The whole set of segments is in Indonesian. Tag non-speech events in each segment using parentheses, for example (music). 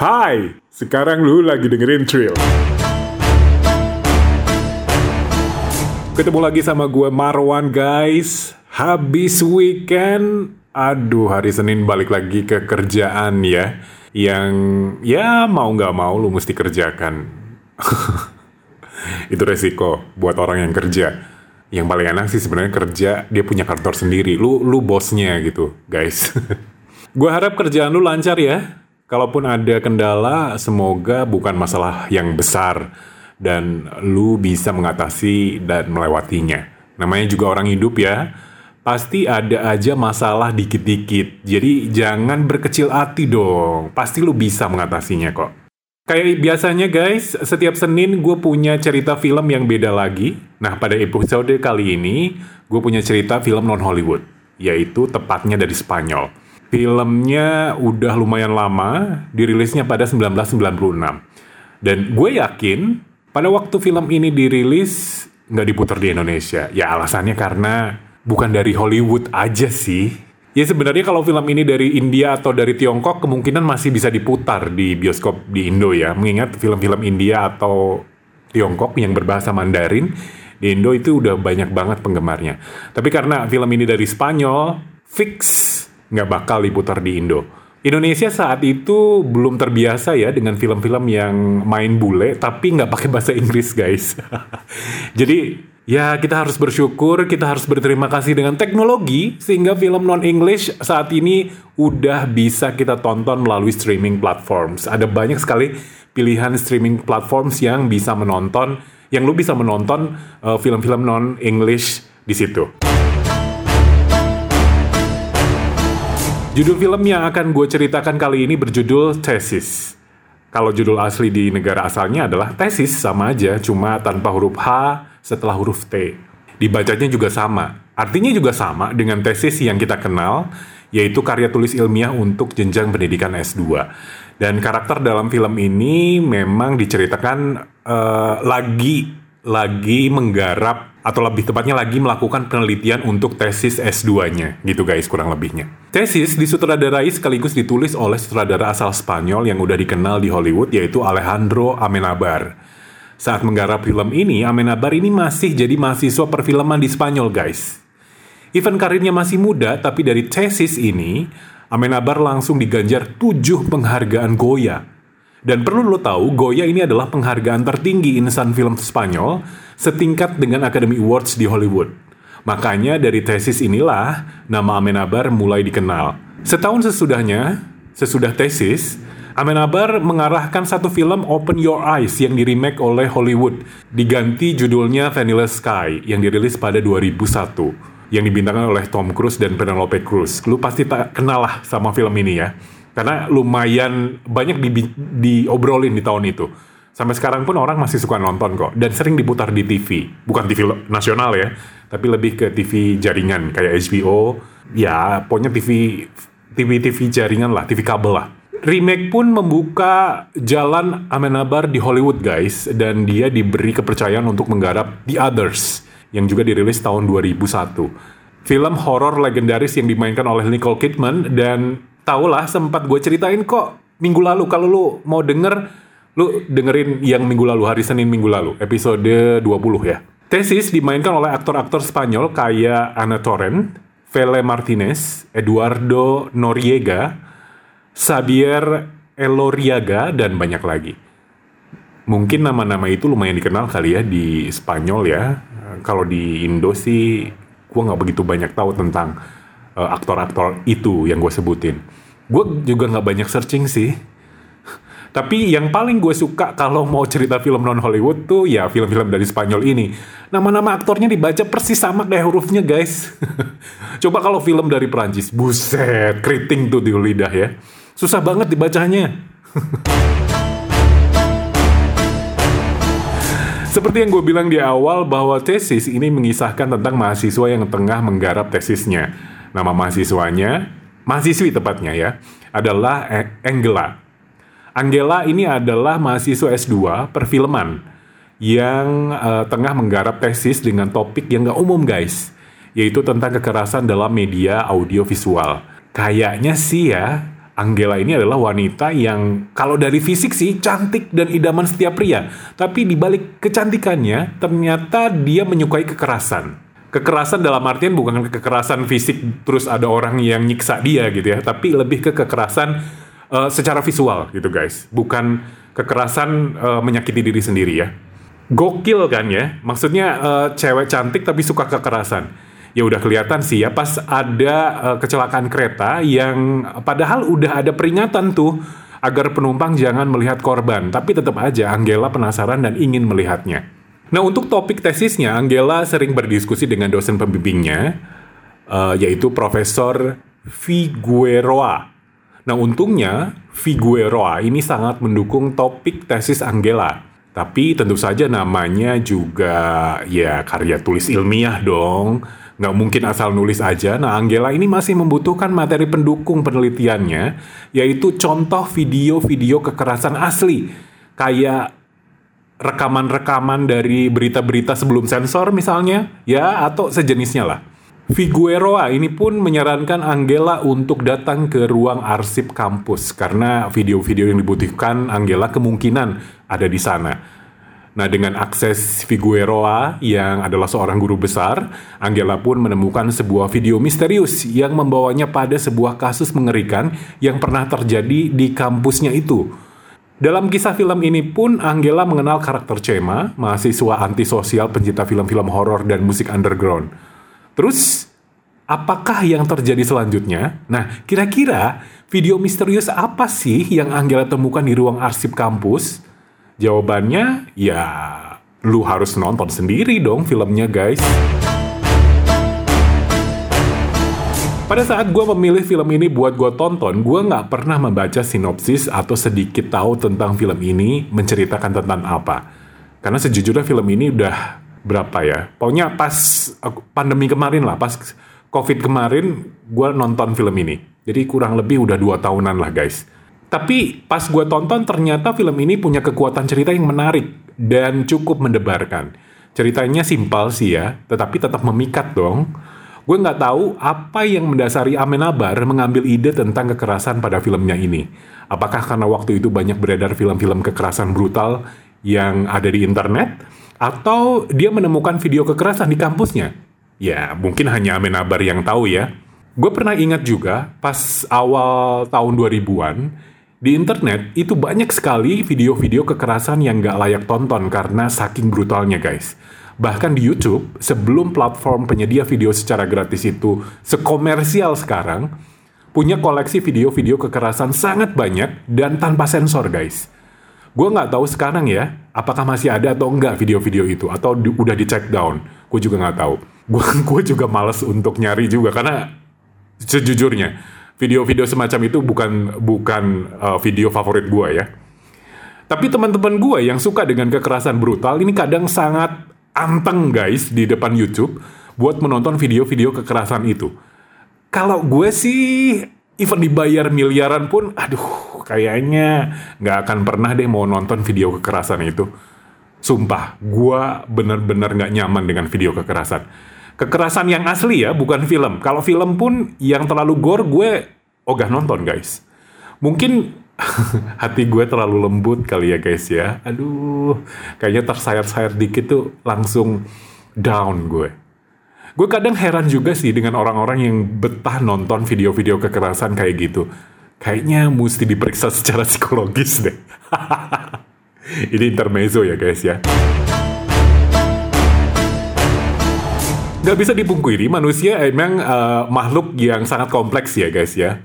Hai, sekarang lu lagi dengerin Trill. Ketemu lagi sama gue Marwan guys. Habis weekend, aduh hari Senin balik lagi ke kerjaan ya. Yang ya mau nggak mau lu mesti kerjakan. (laughs) Itu resiko buat orang yang kerja. Yang paling enak sih sebenarnya kerja dia punya kantor sendiri. Lu lu bosnya gitu, guys. (laughs) gue harap kerjaan lu lancar ya. Kalaupun ada kendala, semoga bukan masalah yang besar dan lu bisa mengatasi dan melewatinya. Namanya juga orang hidup ya. Pasti ada aja masalah dikit-dikit. Jadi jangan berkecil hati dong. Pasti lu bisa mengatasinya kok. Kayak biasanya guys, setiap Senin gue punya cerita film yang beda lagi. Nah pada episode kali ini, gue punya cerita film non-Hollywood. Yaitu tepatnya dari Spanyol. Filmnya udah lumayan lama, dirilisnya pada 1996. Dan gue yakin, pada waktu film ini dirilis, nggak diputar di Indonesia. Ya alasannya karena bukan dari Hollywood aja sih. Ya sebenarnya kalau film ini dari India atau dari Tiongkok kemungkinan masih bisa diputar di bioskop di Indo ya. Mengingat film-film India atau Tiongkok yang berbahasa Mandarin di Indo itu udah banyak banget penggemarnya. Tapi karena film ini dari Spanyol, fix nggak bakal diputar di Indo. Indonesia saat itu belum terbiasa ya dengan film-film yang main bule tapi nggak pakai bahasa Inggris guys. (laughs) Jadi ya kita harus bersyukur, kita harus berterima kasih dengan teknologi sehingga film non English saat ini udah bisa kita tonton melalui streaming platforms. Ada banyak sekali pilihan streaming platforms yang bisa menonton, yang lu bisa menonton uh, film-film non English di situ. Judul film yang akan gue ceritakan kali ini berjudul Thesis. Kalau judul asli di negara asalnya adalah tesis sama aja, cuma tanpa huruf H setelah huruf T. Dibacanya juga sama. Artinya juga sama dengan tesis yang kita kenal, yaitu karya tulis ilmiah untuk jenjang pendidikan S2. Dan karakter dalam film ini memang diceritakan uh, lagi lagi menggarap atau lebih tepatnya lagi melakukan penelitian untuk tesis S2-nya, gitu guys kurang lebihnya. Tesis disutradarai sekaligus ditulis oleh sutradara asal Spanyol yang udah dikenal di Hollywood yaitu Alejandro Amenabar. Saat menggarap film ini, Amenabar ini masih jadi mahasiswa perfilman di Spanyol guys. Event karirnya masih muda, tapi dari tesis ini, Amenabar langsung diganjar tujuh penghargaan Goya dan perlu lo tahu, Goya ini adalah penghargaan tertinggi insan film Spanyol setingkat dengan Academy Awards di Hollywood. Makanya dari tesis inilah nama Amenabar mulai dikenal. Setahun sesudahnya, sesudah tesis, Amenabar mengarahkan satu film Open Your Eyes yang diremake oleh Hollywood. Diganti judulnya Vanilla Sky yang dirilis pada 2001 yang dibintangkan oleh Tom Cruise dan Penelope Cruz. Lu pasti tak kenal lah sama film ini ya karena lumayan banyak di, diobrolin di tahun itu. Sampai sekarang pun orang masih suka nonton kok. Dan sering diputar di TV, bukan TV nasional ya, tapi lebih ke TV jaringan. Kayak HBO, ya pokoknya TV TV TV jaringan lah, TV kabel lah. Remake pun membuka jalan Amenabar di Hollywood guys. Dan dia diberi kepercayaan untuk menggarap The Others yang juga dirilis tahun 2001. Film horor legendaris yang dimainkan oleh Nicole Kidman dan tau lah sempat gue ceritain kok minggu lalu kalau lu mau denger lu dengerin yang minggu lalu hari Senin minggu lalu episode 20 ya. Tesis dimainkan oleh aktor-aktor Spanyol kayak Ana Torrent, Vele Martinez, Eduardo Noriega, Xavier Eloriaga dan banyak lagi. Mungkin nama-nama itu lumayan dikenal kali ya di Spanyol ya. Kalau di Indo sih gue nggak begitu banyak tahu tentang aktor-aktor itu yang gue sebutin. Gue juga nggak banyak searching sih. Tapi yang paling gue suka kalau mau cerita film non Hollywood tuh ya film-film dari Spanyol ini. Nama-nama aktornya dibaca persis sama kayak hurufnya guys. (laughs) Coba kalau film dari Prancis, buset, keriting tuh di lidah ya. Susah banget dibacanya. (laughs) Seperti yang gue bilang di awal bahwa tesis ini mengisahkan tentang mahasiswa yang tengah menggarap tesisnya. Nama mahasiswanya, mahasiswi tepatnya ya, adalah Angela. Angela ini adalah mahasiswa S2 perfilman yang uh, tengah menggarap tesis dengan topik yang gak umum guys, yaitu tentang kekerasan dalam media audiovisual. Kayaknya sih ya, Anggela ini adalah wanita yang kalau dari fisik sih cantik dan idaman setiap pria, tapi dibalik kecantikannya ternyata dia menyukai kekerasan. Kekerasan dalam artian bukan kekerasan fisik terus ada orang yang nyiksa dia gitu ya, tapi lebih ke kekerasan uh, secara visual gitu guys, bukan kekerasan uh, menyakiti diri sendiri ya. Gokil kan ya, maksudnya uh, cewek cantik tapi suka kekerasan ya udah kelihatan sih ya pas ada uh, kecelakaan kereta yang padahal udah ada peringatan tuh agar penumpang jangan melihat korban, tapi tetap aja Angela penasaran dan ingin melihatnya. Nah untuk topik tesisnya, Angela sering berdiskusi dengan dosen pembimbingnya, uh, yaitu Profesor Figueroa. Nah untungnya Figueroa ini sangat mendukung topik tesis Angela. Tapi tentu saja namanya juga ya karya tulis ilmiah dong nggak mungkin asal nulis aja. Nah, Angela ini masih membutuhkan materi pendukung penelitiannya, yaitu contoh video-video kekerasan asli, kayak rekaman-rekaman dari berita-berita sebelum sensor misalnya, ya, atau sejenisnya lah. Figueroa ini pun menyarankan Angela untuk datang ke ruang arsip kampus karena video-video yang dibutuhkan Angela kemungkinan ada di sana. Nah, dengan akses Figueroa yang adalah seorang guru besar, Angela pun menemukan sebuah video misterius yang membawanya pada sebuah kasus mengerikan yang pernah terjadi di kampusnya itu. Dalam kisah film ini pun Angela mengenal karakter Cema, mahasiswa antisosial pencinta film-film horor dan musik underground. Terus, apakah yang terjadi selanjutnya? Nah, kira-kira video misterius apa sih yang Angela temukan di ruang arsip kampus? Jawabannya ya lu harus nonton sendiri dong filmnya guys. Pada saat gue memilih film ini buat gue tonton, gue nggak pernah membaca sinopsis atau sedikit tahu tentang film ini menceritakan tentang apa. Karena sejujurnya film ini udah berapa ya? Pokoknya pas pandemi kemarin lah, pas covid kemarin, gue nonton film ini. Jadi kurang lebih udah dua tahunan lah guys. Tapi pas gue tonton ternyata film ini punya kekuatan cerita yang menarik dan cukup mendebarkan. Ceritanya simpel sih ya, tetapi tetap memikat dong. Gue nggak tahu apa yang mendasari Amenabar mengambil ide tentang kekerasan pada filmnya ini. Apakah karena waktu itu banyak beredar film-film kekerasan brutal yang ada di internet? Atau dia menemukan video kekerasan di kampusnya? Ya, mungkin hanya Amenabar yang tahu ya. Gue pernah ingat juga pas awal tahun 2000-an, di internet itu banyak sekali video-video kekerasan yang gak layak tonton karena saking brutalnya guys. Bahkan di YouTube, sebelum platform penyedia video secara gratis itu sekomersial sekarang, punya koleksi video-video kekerasan sangat banyak dan tanpa sensor guys. Gue nggak tahu sekarang ya, apakah masih ada atau enggak video-video itu, atau di, udah di check down. Gue juga nggak tahu. (laughs) Gue juga males untuk nyari juga, karena sejujurnya, video-video semacam itu bukan bukan uh, video favorit gue ya. Tapi teman-teman gue yang suka dengan kekerasan brutal ini kadang sangat anteng guys di depan YouTube buat menonton video-video kekerasan itu. Kalau gue sih even dibayar miliaran pun, aduh kayaknya nggak akan pernah deh mau nonton video kekerasan itu. Sumpah, gue bener-bener nggak nyaman dengan video kekerasan kekerasan yang asli ya, bukan film. Kalau film pun yang terlalu gore gue ogah nonton guys. Mungkin (laughs) hati gue terlalu lembut kali ya guys ya. Aduh, kayaknya tersayat-sayat dikit tuh langsung down gue. Gue kadang heran juga sih dengan orang-orang yang betah nonton video-video kekerasan kayak gitu. Kayaknya mesti diperiksa secara psikologis deh. (laughs) Ini intermezzo ya guys ya. Gak bisa dipungkiri, manusia emang uh, makhluk yang sangat kompleks ya guys ya.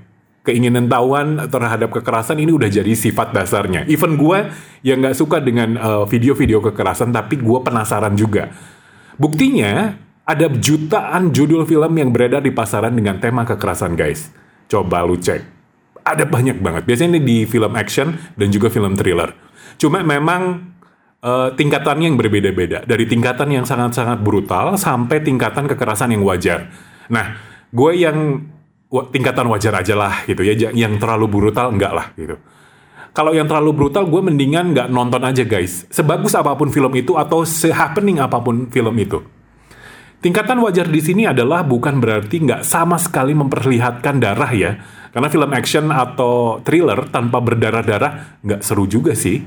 Keinginan tahuan terhadap kekerasan ini udah jadi sifat dasarnya. Even gue yang gak suka dengan uh, video-video kekerasan, tapi gue penasaran juga. Buktinya, ada jutaan judul film yang beredar di pasaran dengan tema kekerasan guys. Coba lu cek. Ada banyak banget. Biasanya ini di film action dan juga film thriller. Cuma memang uh, tingkatannya yang berbeda-beda dari tingkatan yang sangat-sangat brutal sampai tingkatan kekerasan yang wajar. Nah, gue yang tingkatan wajar aja lah gitu ya, yang terlalu brutal enggak lah gitu. Kalau yang terlalu brutal, gue mendingan nggak nonton aja guys. Sebagus apa pun film itu atau sehappening apa pun film itu. Tingkatan wajar di sini adalah bukan berarti nggak sama sekali memperlihatkan darah ya. Karena film action atau thriller tanpa berdarah-darah nggak seru juga sih.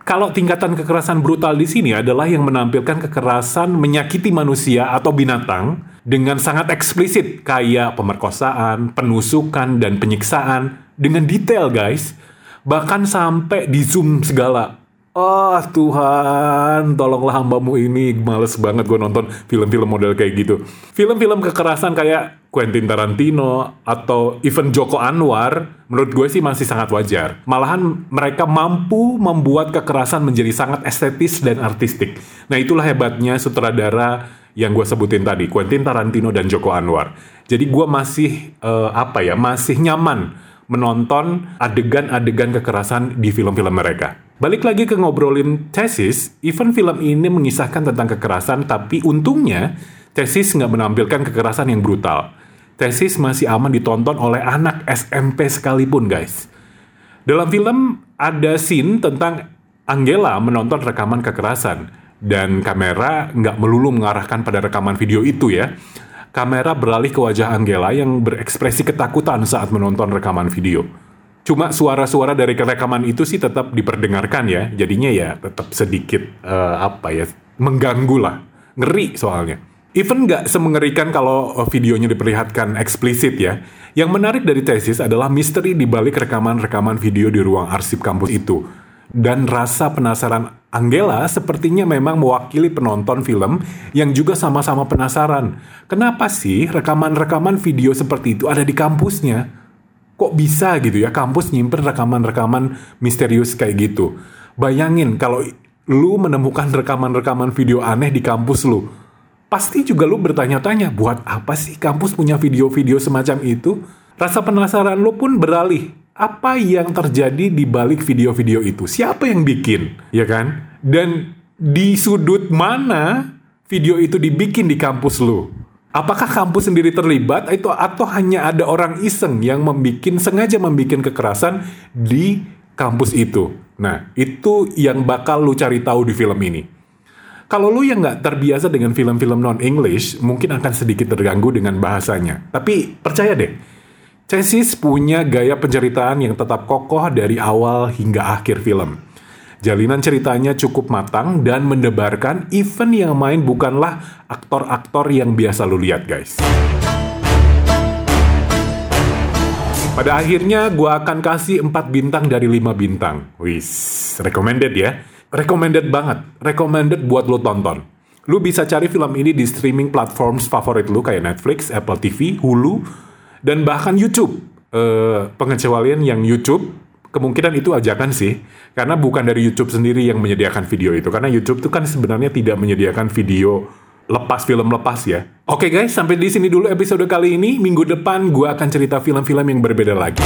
Kalau tingkatan kekerasan brutal di sini adalah yang menampilkan kekerasan menyakiti manusia atau binatang dengan sangat eksplisit kayak pemerkosaan, penusukan, dan penyiksaan dengan detail guys. Bahkan sampai di zoom segala. Oh Tuhan, tolonglah hambamu ini. Males banget gue nonton film-film model kayak gitu. Film-film kekerasan kayak Quentin Tarantino atau even Joko Anwar, menurut gue sih masih sangat wajar. Malahan mereka mampu membuat kekerasan menjadi sangat estetis dan artistik. Nah itulah hebatnya sutradara yang gue sebutin tadi, Quentin Tarantino dan Joko Anwar. Jadi gue masih, uh, apa ya, masih nyaman menonton adegan-adegan kekerasan di film-film mereka. Balik lagi ke ngobrolin tesis, even film ini mengisahkan tentang kekerasan, tapi untungnya tesis nggak menampilkan kekerasan yang brutal. Tesis masih aman ditonton oleh anak SMP sekalipun, guys. Dalam film ada scene tentang Angela menonton rekaman kekerasan, dan kamera nggak melulu mengarahkan pada rekaman video itu ya. Kamera beralih ke wajah Angela yang berekspresi ketakutan saat menonton rekaman video. Cuma suara-suara dari rekaman itu sih tetap diperdengarkan ya. Jadinya ya tetap sedikit uh, apa ya mengganggu lah, ngeri soalnya. Even nggak semengerikan kalau videonya diperlihatkan eksplisit ya. Yang menarik dari tesis adalah misteri di balik rekaman-rekaman video di ruang arsip kampus itu. Dan rasa penasaran Angela sepertinya memang mewakili penonton film yang juga sama-sama penasaran. Kenapa sih rekaman-rekaman video seperti itu ada di kampusnya? kok bisa gitu ya kampus nyimpen rekaman-rekaman misterius kayak gitu. Bayangin kalau lu menemukan rekaman-rekaman video aneh di kampus lu. Pasti juga lu bertanya-tanya, buat apa sih kampus punya video-video semacam itu? Rasa penasaran lu pun beralih. Apa yang terjadi di balik video-video itu? Siapa yang bikin? Ya kan? Dan di sudut mana video itu dibikin di kampus lu? Apakah kampus sendiri terlibat itu atau hanya ada orang iseng yang membuat sengaja membuat kekerasan di kampus itu? Nah, itu yang bakal lu cari tahu di film ini. Kalau lu yang nggak terbiasa dengan film-film non-English, mungkin akan sedikit terganggu dengan bahasanya. Tapi percaya deh, Chassis punya gaya penceritaan yang tetap kokoh dari awal hingga akhir film. Jalinan ceritanya cukup matang dan mendebarkan event yang main bukanlah aktor-aktor yang biasa lu lihat guys. Pada akhirnya gue akan kasih 4 bintang dari 5 bintang. Wis, recommended ya. Recommended banget. Recommended buat lo tonton. Lu bisa cari film ini di streaming platforms favorit lu kayak Netflix, Apple TV, Hulu, dan bahkan YouTube. Uh, pengecualian yang YouTube kemungkinan itu ajakan sih karena bukan dari YouTube sendiri yang menyediakan video itu karena YouTube itu kan sebenarnya tidak menyediakan video lepas film lepas ya. Oke guys, sampai di sini dulu episode kali ini. Minggu depan gue akan cerita film-film yang berbeda lagi.